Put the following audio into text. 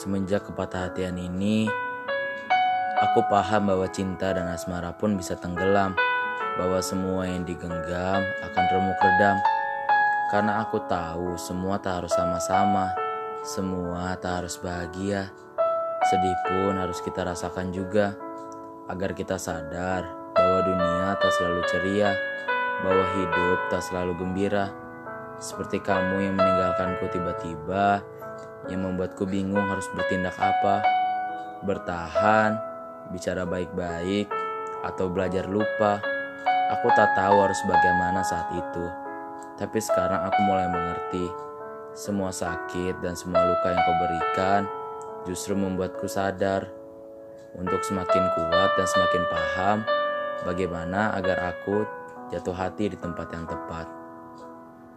Semenjak kepatah hatian ini, aku paham bahwa cinta dan asmara pun bisa tenggelam, bahwa semua yang digenggam akan remuk redam. Karena aku tahu semua tak harus sama-sama, semua tak harus bahagia. Sedih pun harus kita rasakan juga, agar kita sadar bahwa dunia tak selalu ceria, bahwa hidup tak selalu gembira. Seperti kamu yang meninggalkanku tiba-tiba, yang membuatku bingung harus bertindak apa. Bertahan, bicara baik-baik, atau belajar lupa. Aku tak tahu harus bagaimana saat itu. Tapi sekarang aku mulai mengerti. Semua sakit dan semua luka yang kau berikan justru membuatku sadar untuk semakin kuat dan semakin paham bagaimana agar aku jatuh hati di tempat yang tepat.